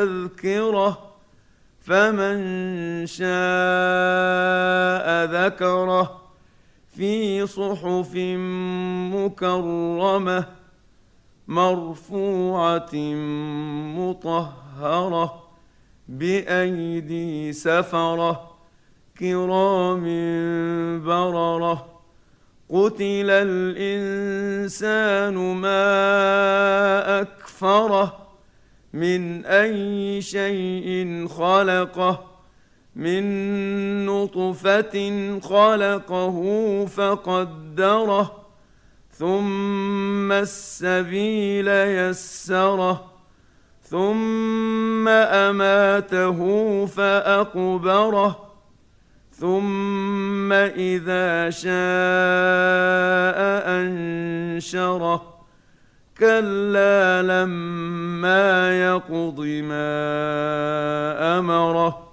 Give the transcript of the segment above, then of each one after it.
تذكرة فمن شاء ذكره. في صحف مكرمة مرفوعة مطهرة بأيدي سفرة كرام بررة. قتل الإنسان ما من أي شيء خلقه من نطفة خلقه فقدره ثم السبيل يسره ثم أماته فأقبره ثم إذا شاء أنشره. كلا لما يقض ما امره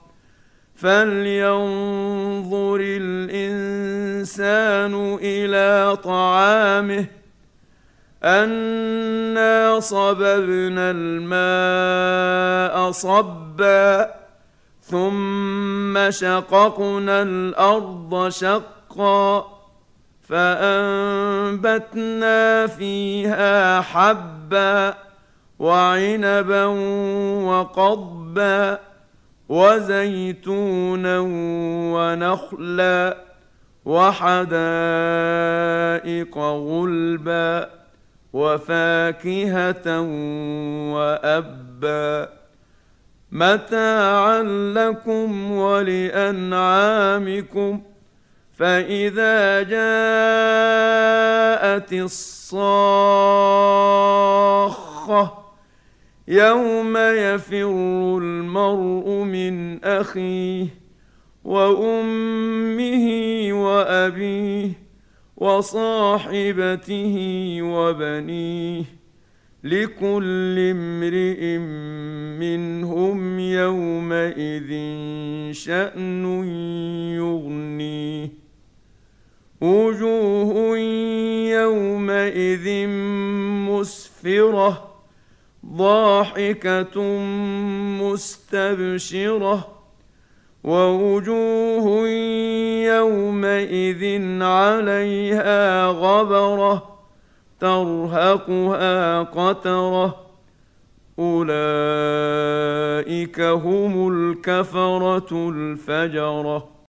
فلينظر الانسان إلى طعامه انا صببنا الماء صبا ثم شققنا الأرض شقا فانبتنا فيها حبا وعنبا وقضبا وزيتونا ونخلا وحدائق غلبا وفاكهة وأبا متاعا لكم ولأنعامكم فاذا جاءت الصاخه يوم يفر المرء من اخيه وامه وابيه وصاحبته وبنيه لكل امرئ منهم يومئذ شان وجوه يومئذ مسفرة ضاحكة مستبشرة ووجوه يومئذ عليها غبرة ترهقها قترة. أولئك هم الكفرة الفجرة.